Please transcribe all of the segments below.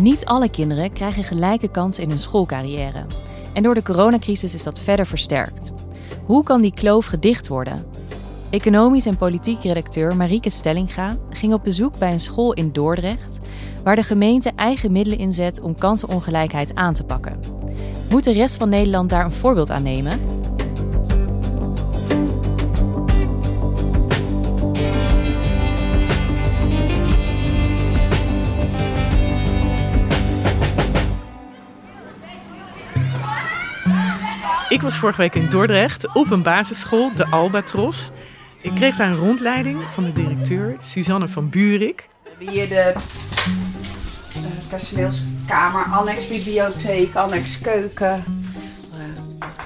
Niet alle kinderen krijgen gelijke kansen in hun schoolcarrière. En door de coronacrisis is dat verder versterkt. Hoe kan die kloof gedicht worden? Economisch en politiek redacteur Marieke Stellinga ging op bezoek bij een school in Dordrecht, waar de gemeente eigen middelen inzet om kansenongelijkheid aan te pakken. Moet de rest van Nederland daar een voorbeeld aan nemen? Ik was vorige week in Dordrecht op een basisschool, de Albatros. Ik kreeg daar een rondleiding van de directeur, Suzanne van Buurik. We hebben hier de uh, personeelskamer, annex bibliotheek, annex keuken.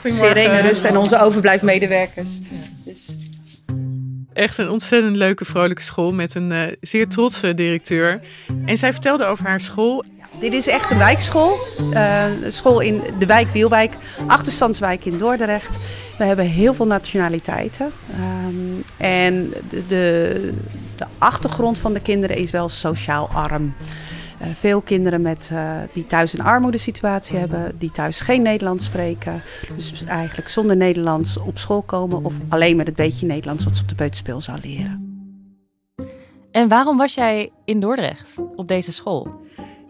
Serene rust en onze overblijfmedewerkers. Dus Echt een ontzettend leuke, vrolijke school met een uh, zeer trotse directeur. En zij vertelde over haar school. Dit is echt een wijkschool. Uh, school in de wijk Wielwijk, achterstandswijk in Dordrecht. We hebben heel veel nationaliteiten. Um, en de, de, achtergrond van de kinderen is wel sociaal arm. Uh, veel kinderen met, uh, die thuis een armoedesituatie hebben, die thuis geen Nederlands spreken. Dus eigenlijk zonder Nederlands op school komen of alleen met het beetje Nederlands wat ze op de peuterspeel zou leren. En waarom was jij in Dordrecht op deze school?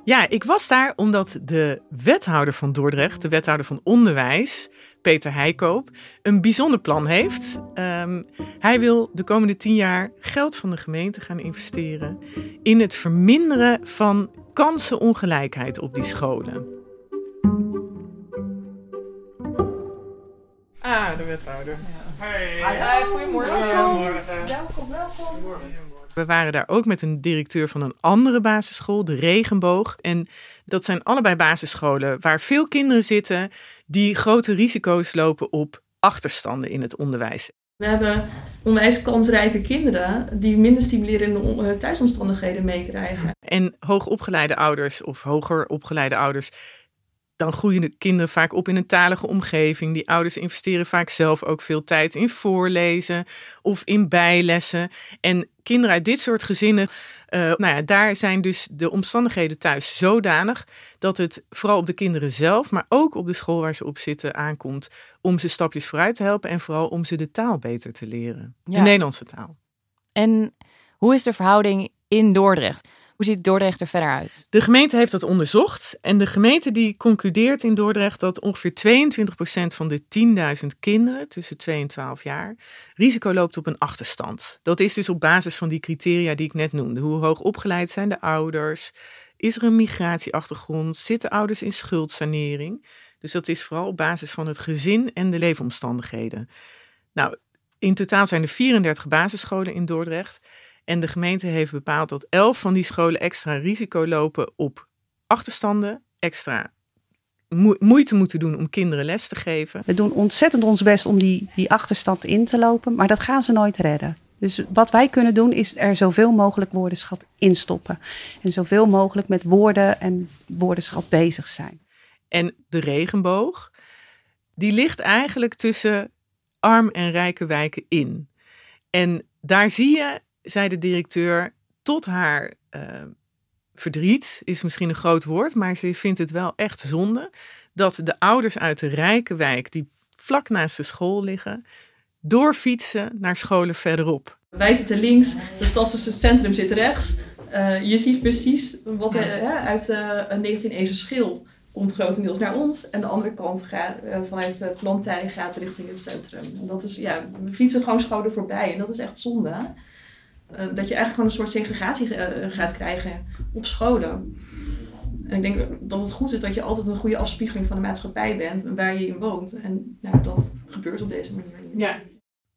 Ja, ik was daar omdat de wethouder van Dordrecht, de wethouder van onderwijs, Peter Heikoop, een bijzonder plan heeft. Um, hij wil de komende tien jaar geld van de gemeente gaan investeren in het verminderen van kansenongelijkheid op die scholen. Ah, de wethouder. Ja. Hey. Hi, goedemorgen. Goedemorgen. Welkom, welkom. We waren daar ook met een directeur van een andere basisschool, de Regenboog. En dat zijn allebei basisscholen waar veel kinderen zitten die grote risico's lopen op achterstanden in het onderwijs. We hebben onwijs kansrijke kinderen die minder stimulerende thuisomstandigheden meekrijgen. En hoogopgeleide ouders of hoger opgeleide ouders dan groeien de kinderen vaak op in een talige omgeving. Die ouders investeren vaak zelf ook veel tijd in voorlezen of in bijlessen. En kinderen uit dit soort gezinnen, uh, nou ja, daar zijn dus de omstandigheden thuis zodanig dat het vooral op de kinderen zelf, maar ook op de school waar ze op zitten aankomt om ze stapjes vooruit te helpen en vooral om ze de taal beter te leren, ja. de Nederlandse taal. En hoe is de verhouding in Dordrecht? Hoe ziet Dordrecht er verder uit? De gemeente heeft dat onderzocht. En de gemeente die concludeert in Dordrecht dat ongeveer 22% van de 10.000 kinderen tussen 2 en 12 jaar risico loopt op een achterstand. Dat is dus op basis van die criteria die ik net noemde. Hoe hoog opgeleid zijn de ouders? Is er een migratieachtergrond? Zitten ouders in schuldsanering? Dus dat is vooral op basis van het gezin en de leefomstandigheden. Nou, in totaal zijn er 34 basisscholen in Dordrecht. En de gemeente heeft bepaald dat elf van die scholen extra risico lopen op achterstanden, extra moeite moeten doen om kinderen les te geven. We doen ontzettend ons best om die, die achterstand in te lopen, maar dat gaan ze nooit redden. Dus wat wij kunnen doen is er zoveel mogelijk woordenschat instoppen. En zoveel mogelijk met woorden en woordenschat bezig zijn. En de regenboog, die ligt eigenlijk tussen arm en rijke wijken in. En daar zie je zei de directeur tot haar uh, verdriet, is misschien een groot woord, maar ze vindt het wel echt zonde dat de ouders uit de rijke wijk, die vlak naast de school liggen, doorfietsen naar scholen verderop. Wij zitten links, de stadscentrum zit rechts. Uh, je ziet precies wat er uit uh, een 19 even schil komt grotendeels naar ons. En de andere kant gaat, uh, vanuit de plantij gaat richting het centrum. En dat is, ja, we fietsen gewoon schouder voorbij. En dat is echt zonde. Uh, dat je eigenlijk gewoon een soort segregatie gaat krijgen op scholen. En ik denk dat het goed is dat je altijd een goede afspiegeling van de maatschappij bent. Waar je in woont. En nou, dat gebeurt op deze manier. Ja.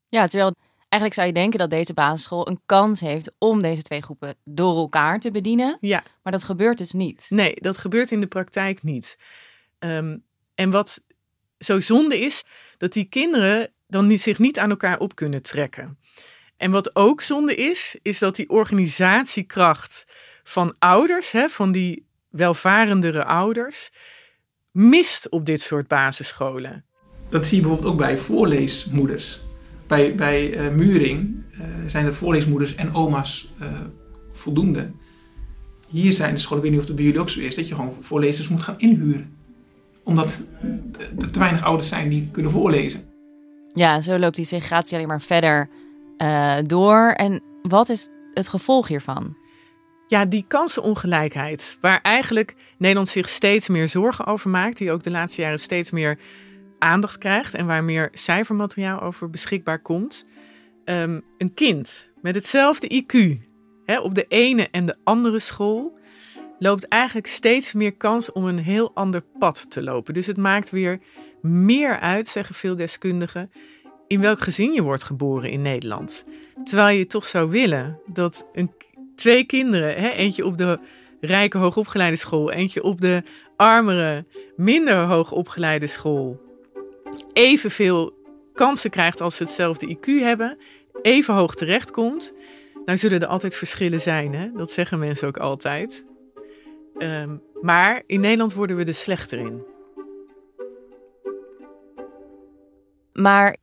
Ja, terwijl Eigenlijk zou je denken dat deze basisschool een kans heeft om deze twee groepen door elkaar te bedienen. Ja. Maar dat gebeurt dus niet. Nee, dat gebeurt in de praktijk niet. Um, en wat zo zonde is, dat die kinderen dan niet, zich niet aan elkaar op kunnen trekken. En wat ook zonde is, is dat die organisatiekracht van ouders, hè, van die welvarendere ouders, mist op dit soort basisscholen. Dat zie je bijvoorbeeld ook bij voorleesmoeders bij, bij uh, Muring uh, zijn de voorleesmoeders en oma's uh, voldoende. Hier zijn de scholen, ik weet niet of het bij jullie ook zo is, dat je gewoon voorlezers moet gaan inhuren. Omdat er te weinig ouders zijn die kunnen voorlezen. Ja, zo loopt die segregatie alleen maar verder door. En wat is het gevolg hiervan? Ja, die kansenongelijkheid, waar eigenlijk Nederland zich steeds meer zorgen over maakt, die ook de laatste jaren steeds meer aandacht krijgt en waar meer cijfermateriaal over beschikbaar komt. Um, een kind met hetzelfde IQ hè, op de ene en de andere school loopt eigenlijk steeds meer kans om een heel ander pad te lopen. Dus het maakt weer meer uit, zeggen veel deskundigen, in welk gezin je wordt geboren in Nederland. Terwijl je toch zou willen dat een, twee kinderen, hè, eentje op de rijke hoogopgeleide school, eentje op de armere, minder hoogopgeleide school, evenveel kansen krijgt als ze hetzelfde IQ hebben, even hoog terechtkomt, nou zullen er altijd verschillen zijn. Hè? Dat zeggen mensen ook altijd. Um, maar in Nederland worden we er slechter in. Maar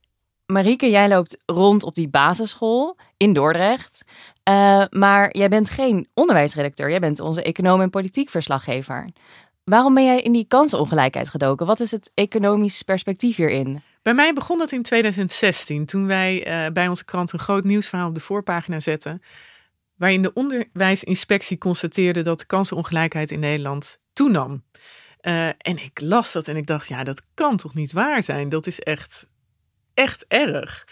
Marieke, jij loopt rond op die basisschool in Dordrecht. Uh, maar jij bent geen onderwijsredacteur. Jij bent onze econoom en politiek verslaggever. Waarom ben jij in die kansenongelijkheid gedoken? Wat is het economisch perspectief hierin? Bij mij begon dat in 2016, toen wij uh, bij onze krant een groot nieuwsverhaal op de voorpagina zetten. Waarin de onderwijsinspectie constateerde dat de kansenongelijkheid in Nederland toenam. Uh, en ik las dat en ik dacht, ja, dat kan toch niet waar zijn? Dat is echt, echt erg.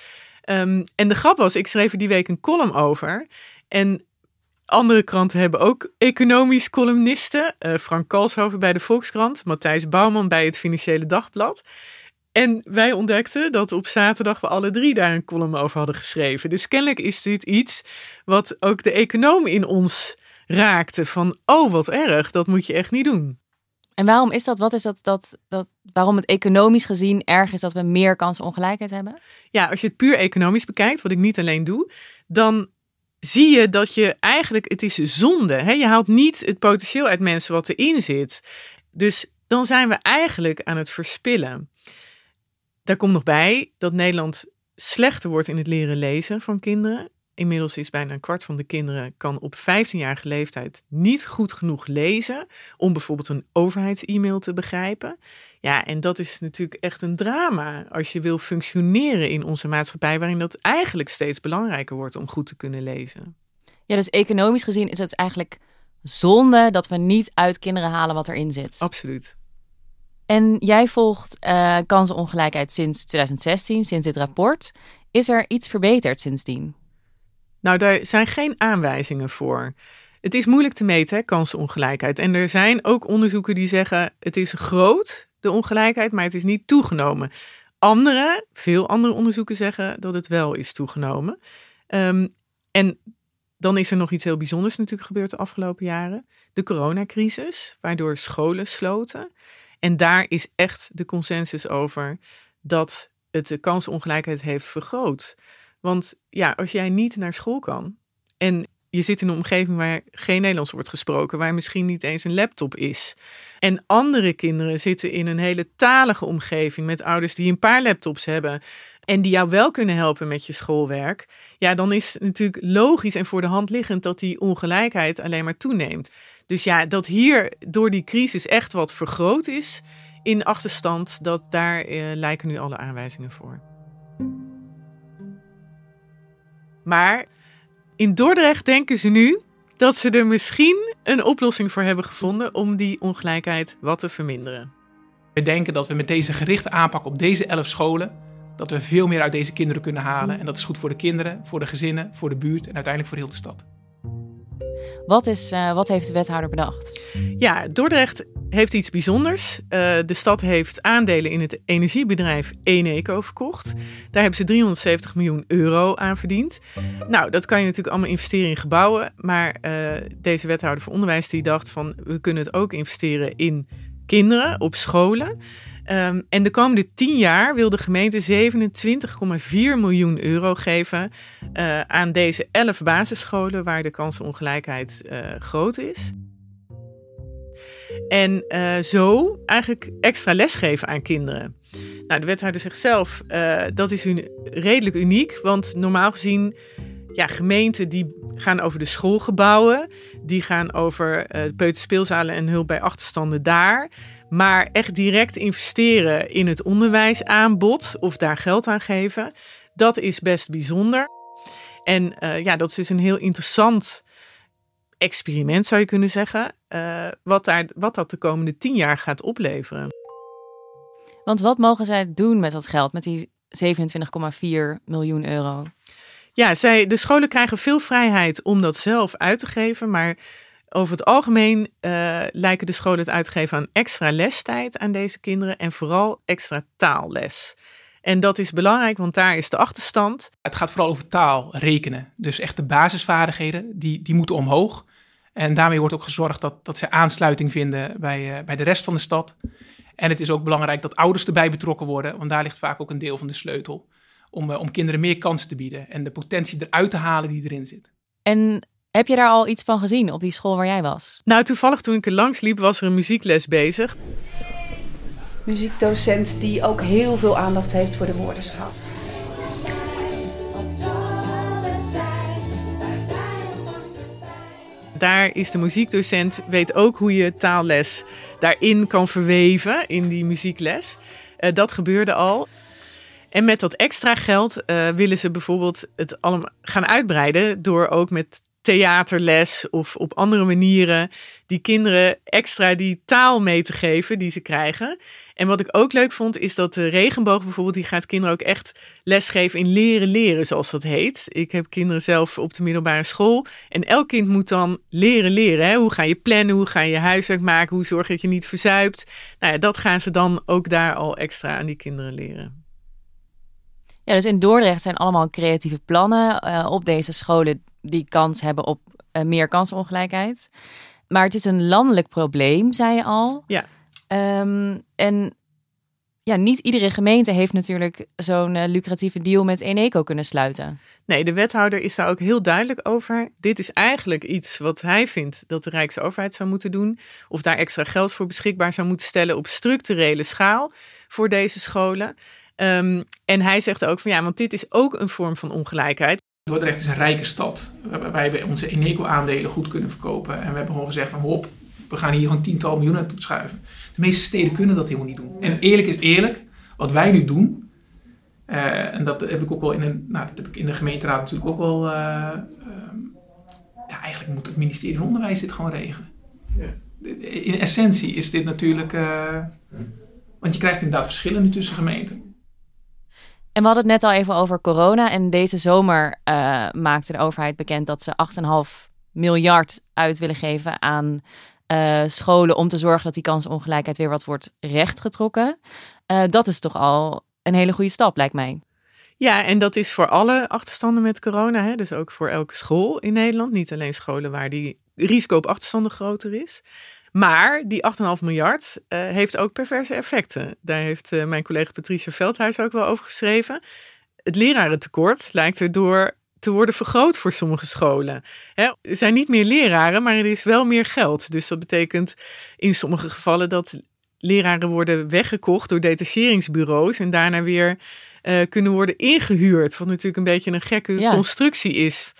Um, en de grap was, ik schreef er die week een column over. En andere kranten hebben ook economisch columnisten. Uh, Frank Kalshoven bij de Volkskrant, Matthijs Bouwman bij het Financiële Dagblad. En wij ontdekten dat op zaterdag we alle drie daar een column over hadden geschreven. Dus kennelijk is dit iets wat ook de econoom in ons raakte. Van, oh wat erg, dat moet je echt niet doen. En waarom is dat? Wat is dat, dat, dat? Waarom het economisch gezien erg is dat we meer kansenongelijkheid hebben? Ja, als je het puur economisch bekijkt, wat ik niet alleen doe, dan zie je dat je eigenlijk, het is zonde. Hè? Je haalt niet het potentieel uit mensen wat erin zit. Dus dan zijn we eigenlijk aan het verspillen. Daar komt nog bij dat Nederland slechter wordt in het leren lezen van kinderen. Inmiddels is bijna een kwart van de kinderen kan op 15-jarige leeftijd niet goed genoeg lezen om bijvoorbeeld een overheids-e-mail te begrijpen. Ja, en dat is natuurlijk echt een drama als je wil functioneren in onze maatschappij, waarin dat eigenlijk steeds belangrijker wordt om goed te kunnen lezen. Ja, dus economisch gezien is het eigenlijk zonde dat we niet uit kinderen halen wat erin zit. Absoluut. En jij volgt uh, kansenongelijkheid sinds 2016, sinds dit rapport. Is er iets verbeterd sindsdien? Nou, daar zijn geen aanwijzingen voor. Het is moeilijk te meten, hè, kansenongelijkheid. En er zijn ook onderzoeken die zeggen: het is groot, de ongelijkheid, maar het is niet toegenomen. Andere, veel andere onderzoeken zeggen dat het wel is toegenomen. Um, en dan is er nog iets heel bijzonders natuurlijk gebeurd de afgelopen jaren. De coronacrisis, waardoor scholen sloten. En daar is echt de consensus over dat het de kansenongelijkheid heeft vergroot. Want ja, als jij niet naar school kan en je zit in een omgeving waar geen Nederlands wordt gesproken, waar misschien niet eens een laptop is. En andere kinderen zitten in een hele talige omgeving met ouders die een paar laptops hebben en die jou wel kunnen helpen met je schoolwerk. Ja, dan is het natuurlijk logisch en voor de hand liggend dat die ongelijkheid alleen maar toeneemt. Dus ja, dat hier door die crisis echt wat vergroot is in achterstand, dat daar eh, lijken nu alle aanwijzingen voor. Maar in Dordrecht denken ze nu dat ze er misschien een oplossing voor hebben gevonden om die ongelijkheid wat te verminderen. We denken dat we met deze gerichte aanpak op deze elf scholen, dat we veel meer uit deze kinderen kunnen halen. En dat is goed voor de kinderen, voor de gezinnen, voor de buurt en uiteindelijk voor heel de stad. Wat, is, uh, wat heeft de wethouder bedacht? Ja, Dordrecht heeft iets bijzonders. Uh, de stad heeft aandelen in het energiebedrijf Eneco verkocht. Daar hebben ze 370 miljoen euro aan verdiend. Nou, dat kan je natuurlijk allemaal investeren in gebouwen. Maar uh, deze wethouder voor onderwijs die dacht van... we kunnen het ook investeren in kinderen op scholen. Um, en de komende tien jaar wil de gemeente 27,4 miljoen euro geven uh, aan deze elf basisscholen waar de kansenongelijkheid uh, groot is. En uh, zo eigenlijk extra lesgeven aan kinderen. Nou, de wethouder zegt zelf, dat is un redelijk uniek, want normaal gezien ja, gemeenten die gaan over de schoolgebouwen, die gaan over uh, peuterspeelzalen en hulp bij achterstanden daar. Maar echt direct investeren in het onderwijsaanbod of daar geld aan geven, dat is best bijzonder. En uh, ja, dat is dus een heel interessant experiment, zou je kunnen zeggen, uh, wat, daar, wat dat de komende tien jaar gaat opleveren. Want wat mogen zij doen met dat geld, met die 27,4 miljoen euro? Ja, zij, de scholen krijgen veel vrijheid om dat zelf uit te geven. Maar over het algemeen uh, lijken de scholen het uitgeven aan extra lestijd aan deze kinderen. En vooral extra taalles. En dat is belangrijk, want daar is de achterstand. Het gaat vooral over taal, rekenen. Dus echt de basisvaardigheden, die, die moeten omhoog. En daarmee wordt ook gezorgd dat, dat ze aansluiting vinden bij, uh, bij de rest van de stad. En het is ook belangrijk dat ouders erbij betrokken worden, want daar ligt vaak ook een deel van de sleutel om, uh, om kinderen meer kansen te bieden en de potentie eruit te halen die erin zit. En heb je daar al iets van gezien op die school waar jij was? Nou, toevallig toen ik er langs liep, was er een muziekles bezig. Muziekdocent die ook heel veel aandacht heeft voor de woordenschat. Daar is de muziekdocent, weet ook hoe je taalles daarin kan verweven in die muziekles. Uh, dat gebeurde al. En met dat extra geld uh, willen ze bijvoorbeeld het allemaal gaan uitbreiden door ook met theaterles of op andere manieren die kinderen extra die taal mee te geven die ze krijgen. En wat ik ook leuk vond is dat de regenboog bijvoorbeeld, die gaat kinderen ook echt lesgeven in leren leren, zoals dat heet. Ik heb kinderen zelf op de middelbare school en elk kind moet dan leren leren. Hè? Hoe ga je plannen, hoe ga je huiswerk maken, hoe zorg je dat je niet verzuipt. Nou ja, dat gaan ze dan ook daar al extra aan die kinderen leren. Ja, dus in Dordrecht zijn allemaal creatieve plannen uh, op deze scholen die kans hebben op uh, meer kansongelijkheid. Maar het is een landelijk probleem, zei je al. Ja. Um, en ja, niet iedere gemeente heeft natuurlijk zo'n uh, lucratieve deal met Eneco kunnen sluiten. Nee, de wethouder is daar ook heel duidelijk over. Dit is eigenlijk iets wat hij vindt dat de Rijksoverheid zou moeten doen. Of daar extra geld voor beschikbaar zou moeten stellen op structurele schaal voor deze scholen. Um, en hij zegt ook van ja, want dit is ook een vorm van ongelijkheid. Dordrecht is een rijke stad. Wij hebben onze Eneco-aandelen goed kunnen verkopen. En we hebben gewoon gezegd van hop, we gaan hier gewoon tientallen miljoenen naartoe schuiven. De meeste steden kunnen dat helemaal niet doen. En eerlijk is eerlijk, wat wij nu doen, uh, en dat heb ik ook wel in, een, nou, dat heb ik in de gemeenteraad natuurlijk ook wel. Uh, um, ja, eigenlijk moet het ministerie van Onderwijs dit gewoon regelen. Ja. In essentie is dit natuurlijk. Uh, want je krijgt inderdaad verschillen nu tussen gemeenten. En we hadden het net al even over corona. En deze zomer uh, maakte de overheid bekend dat ze 8,5 miljard uit willen geven aan uh, scholen om te zorgen dat die kansongelijkheid weer wat wordt rechtgetrokken. Uh, dat is toch al een hele goede stap, lijkt mij. Ja, en dat is voor alle achterstanden met corona. Hè? Dus ook voor elke school in Nederland. Niet alleen scholen waar die risico op achterstanden groter is. Maar die 8,5 miljard uh, heeft ook perverse effecten. Daar heeft uh, mijn collega Patricia Veldhuis ook wel over geschreven. Het lerarentekort lijkt erdoor te worden vergroot voor sommige scholen. Hè, er zijn niet meer leraren, maar er is wel meer geld. Dus dat betekent in sommige gevallen dat leraren worden weggekocht door detacheringsbureaus en daarna weer uh, kunnen worden ingehuurd. Wat natuurlijk een beetje een gekke ja. constructie is.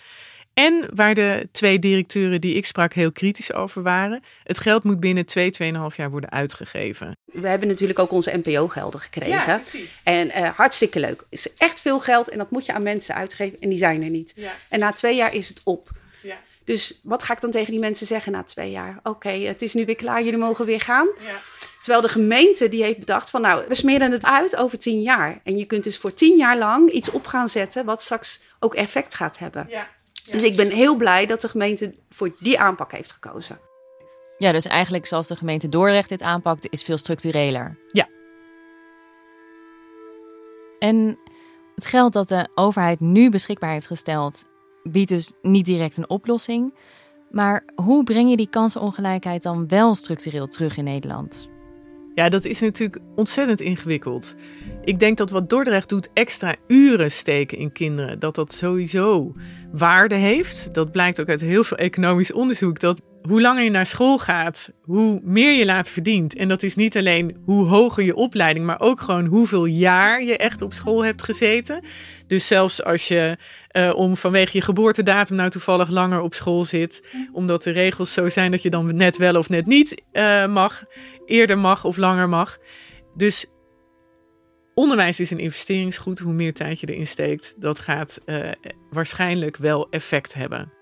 En waar de twee directeuren die ik sprak heel kritisch over waren. Het geld moet binnen twee, tweeënhalf jaar worden uitgegeven. We hebben natuurlijk ook onze NPO-gelden gekregen. Ja, en uh, hartstikke leuk. Het is echt veel geld en dat moet je aan mensen uitgeven en die zijn er niet. Ja. En na twee jaar is het op. Ja. Dus wat ga ik dan tegen die mensen zeggen na twee jaar? Oké, het is nu weer klaar, jullie mogen weer gaan. Ja. Terwijl de gemeente die heeft bedacht van nou, we smeren het uit over tien jaar. En je kunt dus voor tien jaar lang iets op gaan zetten wat straks ook effect gaat hebben. Ja. Dus ik ben heel blij dat de gemeente voor die aanpak heeft gekozen. Ja, dus eigenlijk zoals de gemeente Dordrecht dit aanpakt, is veel structureler. Ja. En het geld dat de overheid nu beschikbaar heeft gesteld, biedt dus niet direct een oplossing. Maar hoe breng je die kansenongelijkheid dan wel structureel terug in Nederland? Ja, dat is natuurlijk ontzettend ingewikkeld. Ik denk dat wat Dordrecht doet, extra uren steken in kinderen, dat dat sowieso waarde heeft. Dat blijkt ook uit heel veel economisch onderzoek. Dat hoe langer je naar school gaat, hoe meer je later verdient. En dat is niet alleen hoe hoger je opleiding, maar ook gewoon hoeveel jaar je echt op school hebt gezeten. Dus zelfs als je uh, om vanwege je geboortedatum nou toevallig langer op school zit, omdat de regels zo zijn dat je dan net wel of net niet uh, mag, eerder mag of langer mag. Dus onderwijs is een investeringsgoed. Hoe meer tijd je erin steekt, dat gaat uh, waarschijnlijk wel effect hebben.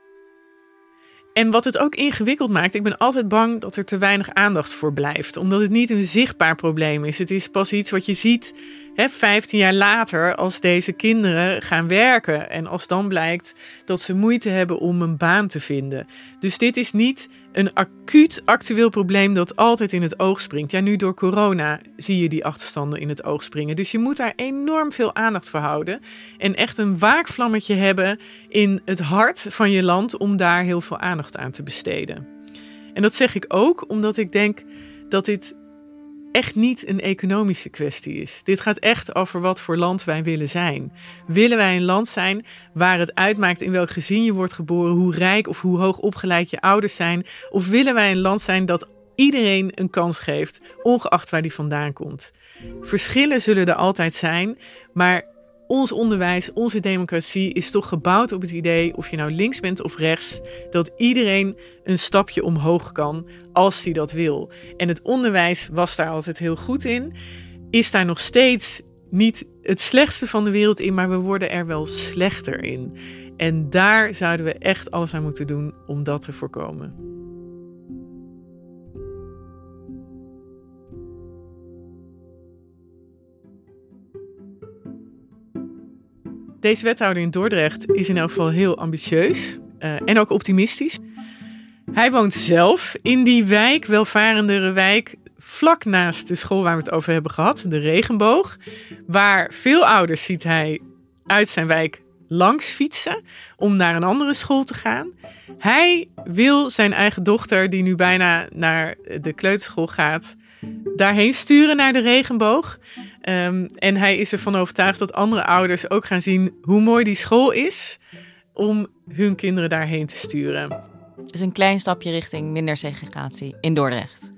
En wat het ook ingewikkeld maakt, ik ben altijd bang dat er te weinig aandacht voor blijft. Omdat het niet een zichtbaar probleem is. Het is pas iets wat je ziet hè, 15 jaar later als deze kinderen gaan werken. En als dan blijkt dat ze moeite hebben om een baan te vinden. Dus dit is niet een acuut actueel probleem dat altijd in het oog springt. Ja, nu door corona zie je die achterstanden in het oog springen. Dus je moet daar enorm veel aandacht voor houden. En echt een waakvlammetje hebben in het hart van je land om daar heel veel aandacht aan te besteden. En dat zeg ik ook omdat ik denk dat dit echt niet een economische kwestie is. Dit gaat echt over wat voor land wij willen zijn. Willen wij een land zijn waar het uitmaakt in welk gezin je wordt geboren, hoe rijk of hoe hoog opgeleid je ouders zijn? Of willen wij een land zijn dat iedereen een kans geeft, ongeacht waar die vandaan komt? Verschillen zullen er altijd zijn, maar ons onderwijs, onze democratie is toch gebouwd op het idee, of je nou links bent of rechts, dat iedereen een stapje omhoog kan als hij dat wil. En het onderwijs was daar altijd heel goed in, is daar nog steeds niet het slechtste van de wereld in, maar we worden er wel slechter in. En daar zouden we echt alles aan moeten doen om dat te voorkomen. Deze wethouder in Dordrecht is in elk geval heel ambitieus uh, en ook optimistisch. Hij woont zelf in die wijk, welvarendere wijk, vlak naast de school waar we het over hebben gehad, de Regenboog. Waar veel ouders ziet hij uit zijn wijk langs fietsen om naar een andere school te gaan. Hij wil zijn eigen dochter, die nu bijna naar de kleuterschool gaat, daarheen sturen naar de regenboog. Um, en hij is ervan overtuigd dat andere ouders ook gaan zien hoe mooi die school is om hun kinderen daarheen te sturen. Dus een klein stapje richting minder segregatie in Dordrecht.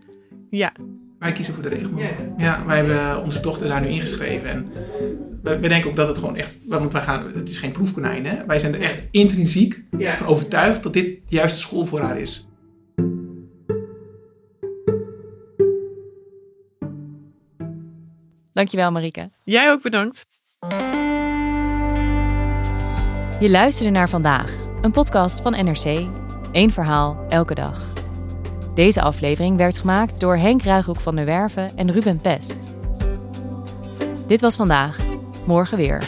Ja. Wij kiezen voor de regenboog. Ja, ja wij hebben onze dochter daar nu ingeschreven. En we, denken ook dat het gewoon echt. Want wij gaan, het is geen proefkonijn. Hè? Wij zijn er echt intrinsiek van overtuigd dat dit de juiste school voor haar is. Dankjewel, Marike. Jij ook bedankt. Je luisterde naar vandaag, een podcast van NRC. Eén verhaal, elke dag. Deze aflevering werd gemaakt door Henk Ruigrok van der Werven en Ruben Pest. Dit was vandaag, morgen weer.